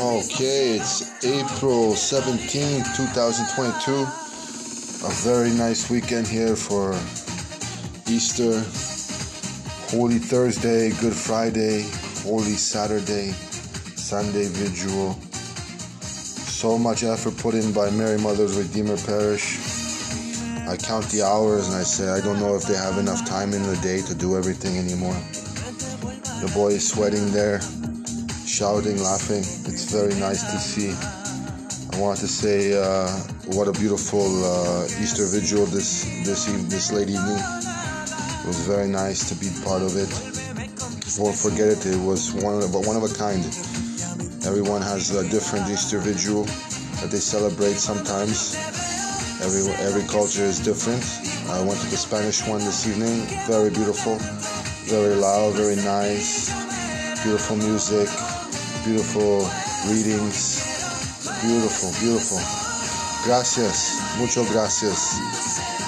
Okay, it's April 17, 2022. A very nice weekend here for Easter, Holy Thursday, Good Friday, Holy Saturday, Sunday Vigil. So much effort put in by Mary Mother's Redeemer Parish. I count the hours and I say, I don't know if they have enough time in the day to do everything anymore. The boy is sweating there shouting, laughing. It's very nice to see. I want to say uh, what a beautiful uh, Easter vigil this this eve- this late evening. It was very nice to be part of it. Won't forget it. It was one of one of a kind. Everyone has a different Easter vigil that they celebrate sometimes. Every every culture is different. I went to the Spanish one this evening. Very beautiful, very loud, very nice. Beautiful music, beautiful readings. Beautiful, beautiful. Gracias, mucho gracias.